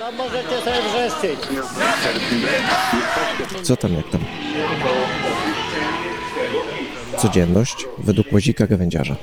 No możecie sobie wrzeszczyć. Co tam jak tam? Codzienność według łazika gawędziarza.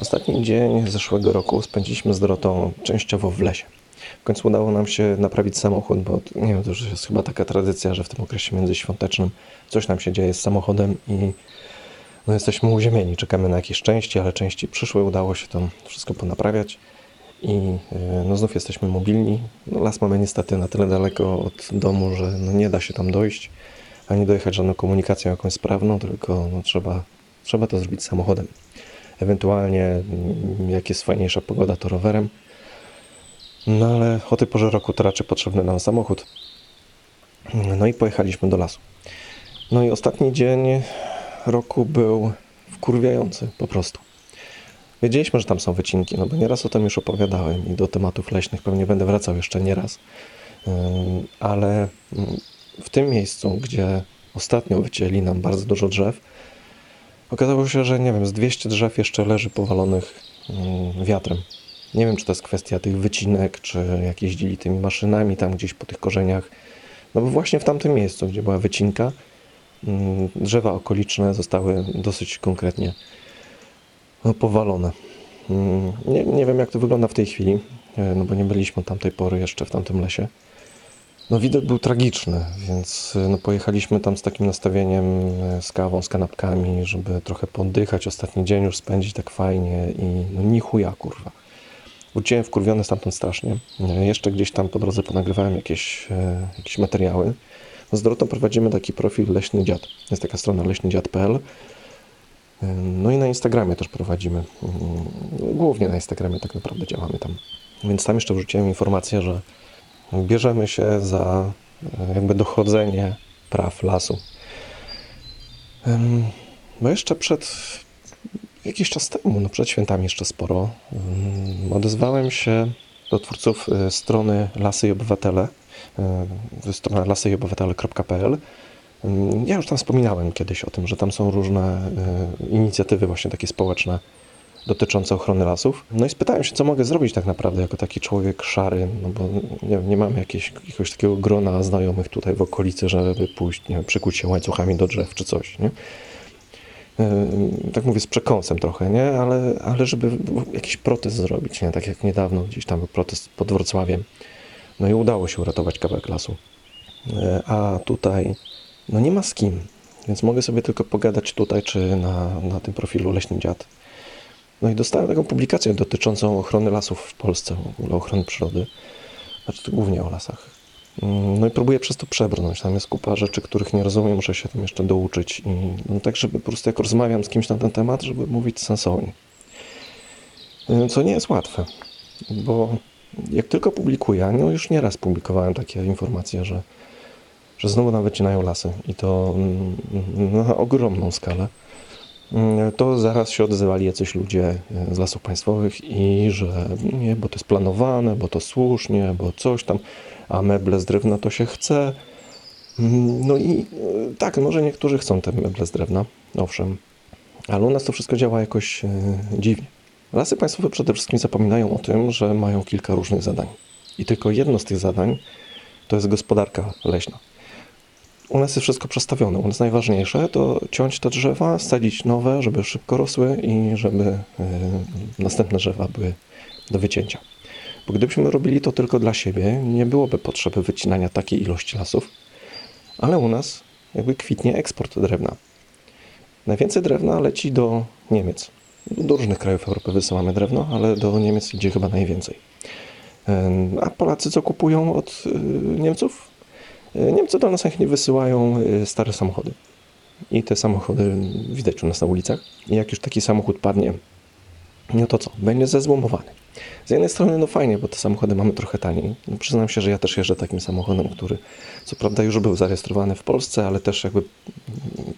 Ostatni dzień zeszłego roku spędziliśmy z Dorotą częściowo w lesie. W końcu udało nam się naprawić samochód, bo nie wiem, to już jest chyba taka tradycja, że w tym okresie międzyświątecznym coś nam się dzieje z samochodem i no jesteśmy uziemieni. Czekamy na jakieś części, ale części przyszły, udało się to wszystko ponaprawiać i yy, no znów jesteśmy mobilni. No las mamy niestety na tyle daleko od domu, że no nie da się tam dojść, ani dojechać żadną komunikacją jakąś sprawną, tylko no trzeba, trzeba to zrobić samochodem. Ewentualnie jak jest fajniejsza pogoda, to rowerem. No ale o tej porze roku to raczej potrzebny nam samochód. No i pojechaliśmy do lasu. No i ostatni dzień roku był wkurwiający po prostu. Wiedzieliśmy, że tam są wycinki, no bo nieraz o tym już opowiadałem i do tematów leśnych pewnie będę wracał jeszcze nieraz. Ale w tym miejscu, gdzie ostatnio wycięli nam bardzo dużo drzew, okazało się, że nie wiem, z 200 drzew jeszcze leży powalonych wiatrem. Nie wiem, czy to jest kwestia tych wycinek, czy jak jeździli tymi maszynami tam gdzieś po tych korzeniach. No bo właśnie w tamtym miejscu, gdzie była wycinka, mm, drzewa okoliczne zostały dosyć konkretnie no, powalone. Mm, Nie, nie wiem, jak to wygląda w tej chwili, e, no bo nie byliśmy tamtej pory jeszcze w tamtym lesie. No widok był tragiczny, więc e, no, pojechaliśmy tam z takim nastawieniem, e, z kawą, z kanapkami, żeby trochę poddychać, ostatni dzień już spędzić tak fajnie i no ni chuja, kurwa. Wróciłem wkurwiony stamtąd strasznie. E, Jeszcze gdzieś tam po drodze ponagrywałem jakieś, e, jakieś materiały. No z Dorotą prowadzimy taki profil Leśny Dziad. Jest taka strona leśnydziad.pl. E, No i na Instagramie też prowadzimy. Mm, Głównie na Instagramie tak naprawdę działamy tam. Więc tam jeszcze wrzuciłem informację, że bierzemy się za jakby dochodzenie praw lasu. Bo jeszcze przed jakiś czas temu, no przed świętami jeszcze sporo, mm, odezwałem się do twórców e, strony Lasy i Obywatele, e, strona lasyjobywatele.pl. Mm, Ja już tam wspominałem kiedyś o tym, że tam są różne e, inicjatywy właśnie takie społeczne dotyczące ochrony lasów. No i spytałem się, co mogę zrobić tak naprawdę jako taki człowiek szary, no bo nie, nie mam jakiegoś, jakiegoś takiego grona znajomych tutaj w okolicy, żeby pójść, nie wiem, przykuć się łańcuchami do drzew czy coś, nie? Tak mówię z przekąsem trochę, nie? Ale, ale żeby jakiś protest zrobić, nie? Tak jak niedawno gdzieś tam protest pod Wrocławiem. No i udało się uratować kawałek lasu. Yy, A tutaj, no nie ma z kim, więc mogę sobie tylko pogadać tutaj, czy na, na tym profilu Leśny Dziad. No i dostałem taką publikację dotyczącą ochrony lasów w Polsce, w ogóle ochrony przyrody. Znaczy głównie o lasach. Mm, No i próbuję przez to przebrnąć. Tam jest kupa rzeczy, których nie rozumiem, muszę się tam jeszcze douczyć. I no tak, żeby po prostu jak rozmawiam z kimś na ten temat, żeby mówić sensownie. Y, Co nie jest łatwe, bo jak tylko publikuję, no już nieraz publikowałem takie informacje, że, że znowu nam wycinają lasy i to mm, na ogromną skalę. Mm, To zaraz się odzywali jacyś ludzie y, z lasów państwowych i że nie, bo to jest planowane, bo to słusznie, bo coś tam, a meble z drewna to się chce. Mm, No i y, tak, może niektórzy chcą te meble z drewna, owszem, ale u nas to wszystko działa jakoś y, dziwnie. Lasy państwowe przede wszystkim zapominają o tym, że mają kilka różnych zadań. I tylko jedno z tych zadań to jest gospodarka leśna. U nas jest wszystko przestawione. U nas najważniejsze to ciąć te drzewa, sadzić nowe, żeby szybko rosły i żeby y, następne drzewa były do wycięcia. Bo gdybyśmy robili to tylko dla siebie, nie byłoby potrzeby wycinania takiej ilości lasów, ale u nas jakby kwitnie eksport drewna. Najwięcej drewna leci do Niemiec. Do różnych krajów Europy wysyłamy drewno, ale do Niemiec idzie chyba najwięcej. Ym, A Polacy co kupują od y, Niemców? Niemcy do nas chętnie wysyłają y, stare samochody. I te samochody widać u nas na ulicach. I jak już taki samochód padnie, no to co? Będzie zezłomowany. Z jednej strony no fajnie, bo te samochody mamy trochę taniej. No przyznam się, że ja też jeżdżę takim samochodem, który co prawda już był zarejestrowany w Polsce, ale też jakby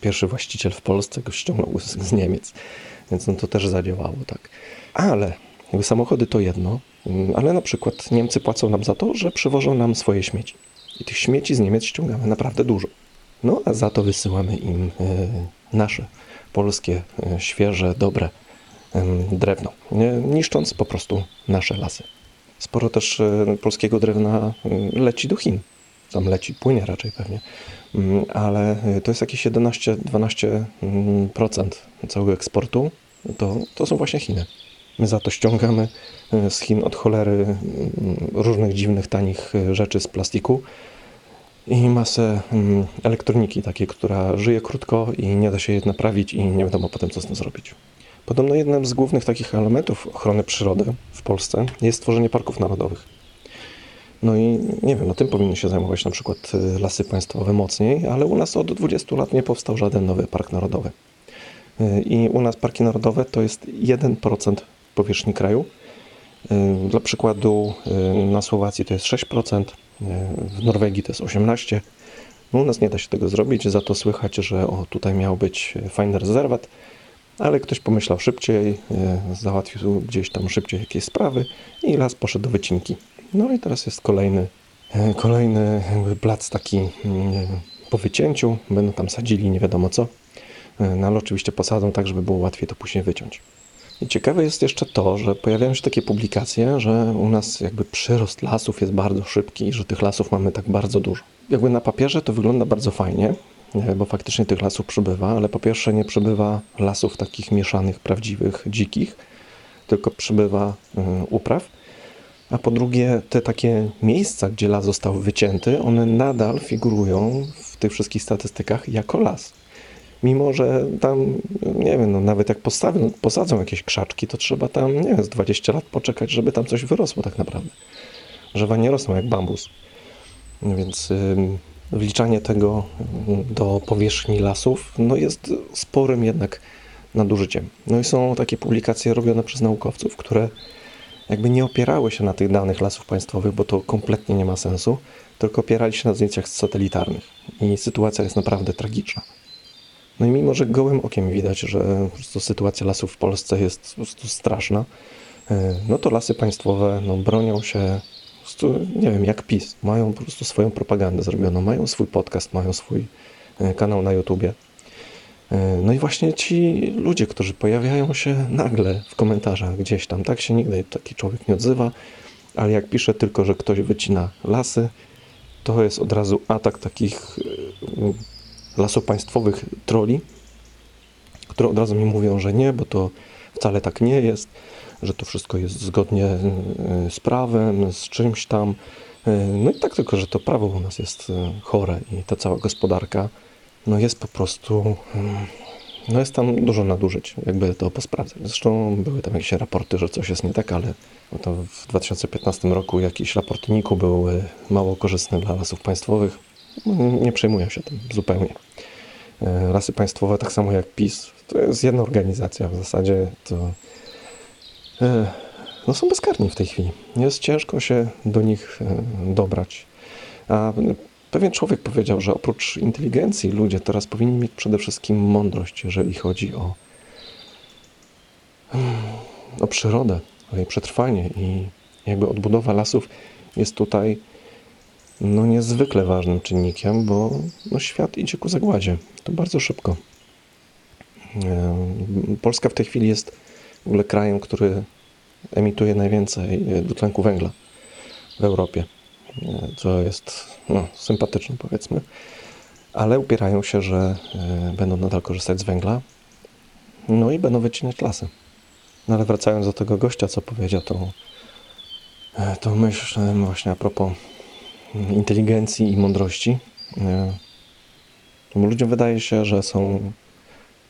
pierwszy właściciel w Polsce go ściągnął z, z Niemiec. Więc no to też zadziałało, tak. Ale jakby samochody to jedno, mm, ale na przykład Niemcy płacą nam za to, że przywożą nam swoje śmieci. I tych śmieci z Niemiec ściągamy naprawdę dużo. No a za to wysyłamy im e, nasze, polskie, e, świeże, dobre drewno, niszcząc po prostu nasze lasy. Sporo też e, polskiego drewna leci do Chin. Tam leci, płynie raczej pewnie, Mm, ale to jest jakieś 11-12% mm, całego eksportu. To, to są właśnie Chiny. My za to ściągamy e, z Chin od cholery różnych dziwnych, tanich e, rzeczy z plastiku i masę elektroniki takiej, która żyje krótko i nie da się jej naprawić i nie wiadomo potem co z tym zrobić. Podobno jednym z głównych takich elementów ochrony przyrody w Polsce jest tworzenie parków narodowych. No i nie wiem, no tym powinny się zajmować na przykład y, lasy państwowe mocniej, ale u nas od 20 lat nie powstał żaden nowy park narodowy. I u nas parki narodowe to jest 1% powierzchni kraju. Y, Dla przykładu y, na Słowacji to jest 6%, y, w Norwegii to jest 18%. No u nas nie da się tego zrobić, za to słychać, że o, tutaj miał być fajny rezerwat, ale ktoś pomyślał szybciej, załatwił gdzieś tam szybciej jakieś sprawy i las poszedł do wycinki. No i teraz jest kolejny, kolejny plac taki po wycięciu, będą tam sadzili nie wiadomo co, no ale oczywiście posadzą tak, żeby było łatwiej to później wyciąć. Ciekawe jest jeszcze to, że pojawiają się takie publikacje, że u nas jakby przyrost lasów jest bardzo szybki że tych lasów mamy tak bardzo dużo. Jakby na papierze to wygląda bardzo fajnie, nie, bo faktycznie tych lasów przybywa, ale po pierwsze nie przybywa lasów takich mieszanych, prawdziwych, dzikich, tylko przybywa y, upraw. A po drugie, te takie miejsca, gdzie las został wycięty, one nadal figurują w tych wszystkich statystykach jako las. Mimo, że tam, nie wiem, no nawet jak postawią, posadzą jakieś krzaczki, to trzeba tam, nie wiem, z 20 lat poczekać, żeby tam coś wyrosło tak naprawdę. Drzewa nie rosną jak bambus. Więc ym, wliczanie tego do powierzchni lasów no jest sporym jednak nadużyciem. No i są takie publikacje robione przez naukowców, które jakby nie opierały się na tych danych lasów państwowych, bo to kompletnie nie ma sensu, tylko opierali się na zdjęciach satelitarnych. I sytuacja jest naprawdę tragiczna. No i mimo, że gołym okiem widać, że po prostu sytuacja lasów w Polsce jest po prostu straszna, e, no to lasy państwowe no, bronią się, po prostu, nie wiem, jak PiS. Mają po prostu swoją propagandę zrobioną, mają swój podcast, mają swój e, kanał na YouTubie. E, No i właśnie ci ludzie, którzy pojawiają się nagle w komentarzach gdzieś tam, tak się nigdy taki człowiek nie odzywa, ale jak pisze tylko, że ktoś wycina lasy, to jest od razu atak takich lasów państwowych troli, które od razu mi mówią, że nie, bo to wcale tak nie jest, że to wszystko jest zgodnie e, z prawem, z czymś tam. E, No i tak tylko, że to prawo u nas jest e, chore i ta cała gospodarka no jest po prostu, mm, no jest tam dużo nadużyć, jakby to posprawdzać. Zresztą były tam jakieś raporty, że coś jest nie tak, ale to w 2015 roku jakiś raport NIK-u był mało korzystny dla lasów państwowych. Nie przejmuję się tym zupełnie. E, Lasy państwowe, tak samo jak PiS, to jest jedna organizacja w zasadzie, to e, no są bezkarni w tej chwili. Jest ciężko się do nich e, dobrać. A pewien człowiek powiedział, że oprócz inteligencji ludzie teraz powinni mieć przede wszystkim mądrość, jeżeli chodzi o, o przyrodę, o jej przetrwanie i jakby odbudowa lasów jest tutaj no niezwykle ważnym czynnikiem, bo no, świat idzie ku zagładzie. To bardzo szybko. Polska w tej chwili jest w ogóle krajem, który emituje najwięcej e, dwutlenku węgla w Europie, e, co jest no, sympatyczne powiedzmy, ale upierają się, że e, będą nadal korzystać z węgla, no i będą wycinać lasy. No ale wracając do tego gościa, co powiedział, to, to myśl właśnie a propos inteligencji i mądrości. e, Bo ludziom wydaje się, że są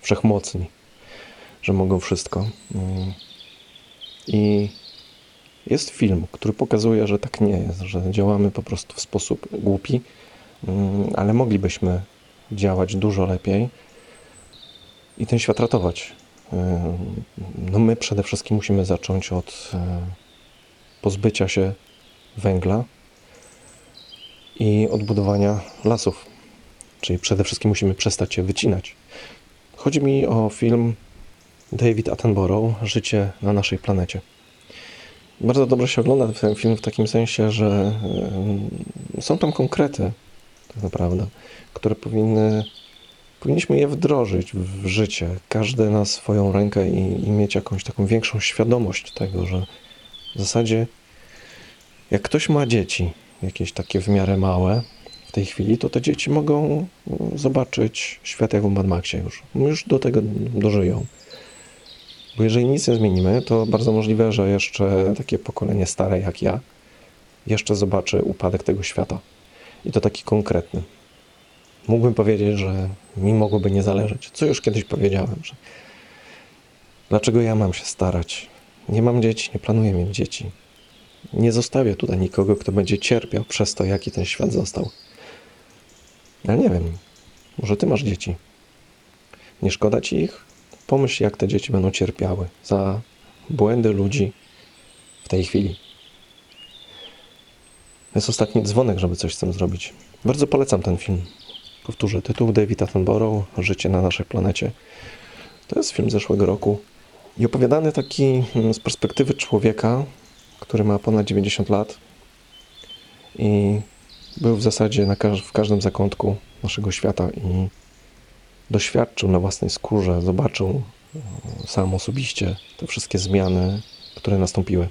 wszechmocni, że mogą wszystko. Mm. I jest film, który pokazuje, że tak nie jest, że działamy po prostu w sposób głupi, mm, ale moglibyśmy działać dużo lepiej i ten świat ratować. E, No my przede wszystkim musimy zacząć od e, pozbycia się węgla i odbudowania lasów. Czyli przede wszystkim musimy przestać je wycinać. Chodzi mi o film David Attenborough Życie na naszej planecie. bardzo dobrze się ogląda ten film w takim sensie, że y, są tam konkrety, tak naprawdę, które powinny, powinniśmy je wdrożyć w życie, każdy na swoją rękę i, i mieć jakąś taką większą świadomość tego, że w zasadzie jak ktoś ma dzieci, jakieś takie w miarę małe w tej chwili, to te dzieci mogą y, zobaczyć świat jak w Mad Maxie już. Już do tego dożyją. Bo jeżeli nic nie zmienimy, to bardzo możliwe, że jeszcze takie pokolenie stare jak ja jeszcze zobaczy upadek tego świata. I to taki konkretny. Mógłbym powiedzieć, że mi mogłoby nie zależeć. Co już kiedyś powiedziałem, że dlaczego ja mam się starać? Nie mam dzieci, nie planuję mieć dzieci. Nie zostawię tutaj nikogo, kto będzie cierpiał przez to, jaki ten świat został. Ale nie wiem, może ty masz dzieci. Nie szkoda ci ich? Pomyśl, jak te dzieci będą cierpiały za błędy ludzi w tej chwili. Jest ostatni dzwonek, żeby coś z tym zrobić. Bardzo polecam ten film. Powtórzę, tytuł David Attenborough, Życie na naszej planecie. To jest film zeszłego roku i opowiadany taki mm, z perspektywy człowieka, który ma ponad 90 lat i był w zasadzie na każ- w każdym zakątku naszego świata i doświadczył na własnej skórze, zobaczył e, sam osobiście te wszystkie zmiany, które nastąpiły.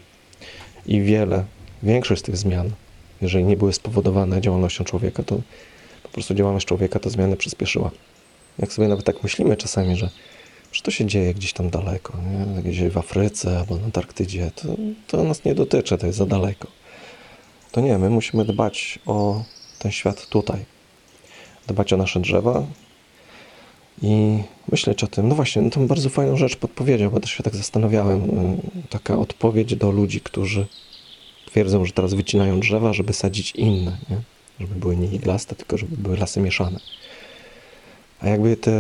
I wiele, większość z tych zmian, jeżeli nie były spowodowane działalnością człowieka, to po prostu działalność człowieka te zmiany przyspieszyła. Jak sobie nawet tak myślimy czasami, że, że to się dzieje gdzieś tam daleko, nie? gdzieś w Afryce albo na Antarktydzie, to, to nas nie dotyczy, to jest za daleko. To nie, my musimy dbać o ten świat tutaj. Dbać o nasze drzewa, i myśleć o tym. No właśnie, no tą bardzo fajną rzecz podpowiedział, bo też się tak zastanawiałem. Taka odpowiedź do ludzi, którzy twierdzą, że teraz wycinają drzewa, żeby sadzić inne, nie? żeby były nie iglaste, tylko żeby były lasy mieszane. A jakby te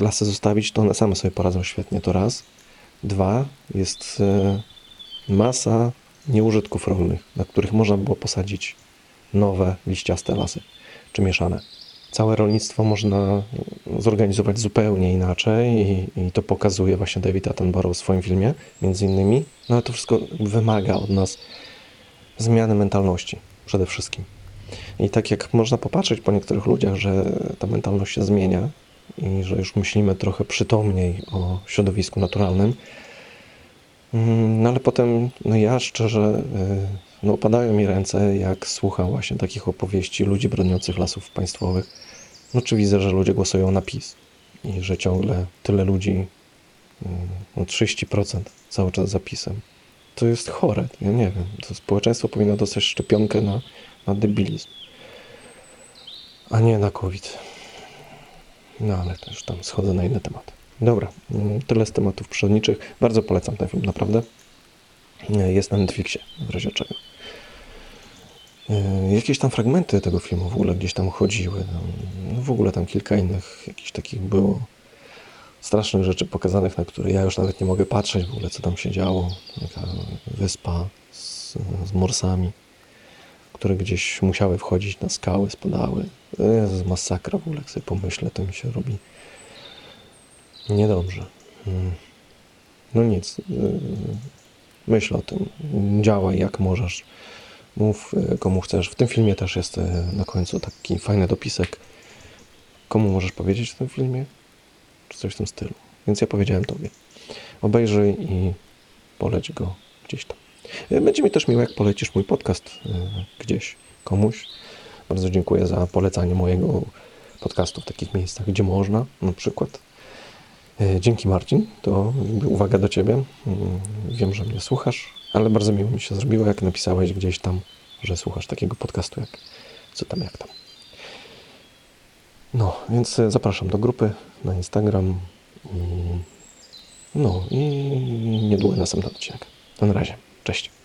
lasy zostawić, to one same sobie poradzą świetnie, to raz. Dwa, jest y, masa nieużytków rolnych, na których można było posadzić nowe, liściaste lasy, czy mieszane całe rolnictwo można zorganizować zupełnie inaczej i, i to pokazuje właśnie David Attenborough w swoim filmie, między innymi. No ale to wszystko wymaga od nas zmiany mentalności przede wszystkim. I tak jak można popatrzeć po niektórych ludziach, że ta mentalność się zmienia i że już myślimy trochę przytomniej o środowisku naturalnym, mm, no ale potem, no ja szczerze, y, no opadają mi ręce, jak słucham właśnie takich opowieści ludzi broniących lasów państwowych. No czy widzę, że ludzie głosują na PiS i że ciągle tyle ludzi, y, no 30% cały czas za PiSem. To jest chore, ja nie wiem. To społeczeństwo powinno dostać szczepionkę na, na debilizm, a nie na COVID. No ale już tam schodzę na inny temat. Dobra, mm, tyle z tematów przyrodniczych. Bardzo polecam ten film, naprawdę. Jest na Netflixie, w razie czego. Y, Jakieś tam fragmenty tego filmu w ogóle gdzieś tam chodziły. No, no w ogóle tam kilka innych jakichś takich było strasznych rzeczy pokazanych, na które ja już nawet nie mogę patrzeć w ogóle, co tam się działo. Taka wyspa z, z morsami, które gdzieś musiały wchodzić na skały, spadały. Jezus, masakra w ogóle, jak sobie pomyślę, to mi się robi niedobrze. Mm. No nic. y, Myśl o tym. Działaj jak możesz. Mów y, komu chcesz. W tym filmie też jest y, na końcu taki fajny dopisek. Komu możesz powiedzieć w tym filmie? Czy coś w tym stylu. Więc ja powiedziałem tobie. Obejrzyj i poleć go gdzieś tam. Y, Będzie mi też miło, jak polecisz mój podcast y, gdzieś komuś. Bardzo dziękuję za polecanie mojego podcastu w takich miejscach, gdzie można, na przykład. E, Dzięki Marcin, to uwaga do Ciebie. Mm, Wiem, że mnie słuchasz, ale bardzo miło mi się zrobiło, jak napisałeś gdzieś tam, że słuchasz takiego podcastu, jak co tam, jak tam. No, więc e, zapraszam do grupy na Instagram. i- No i niedługo następny odcinek. Na razie. Cześć.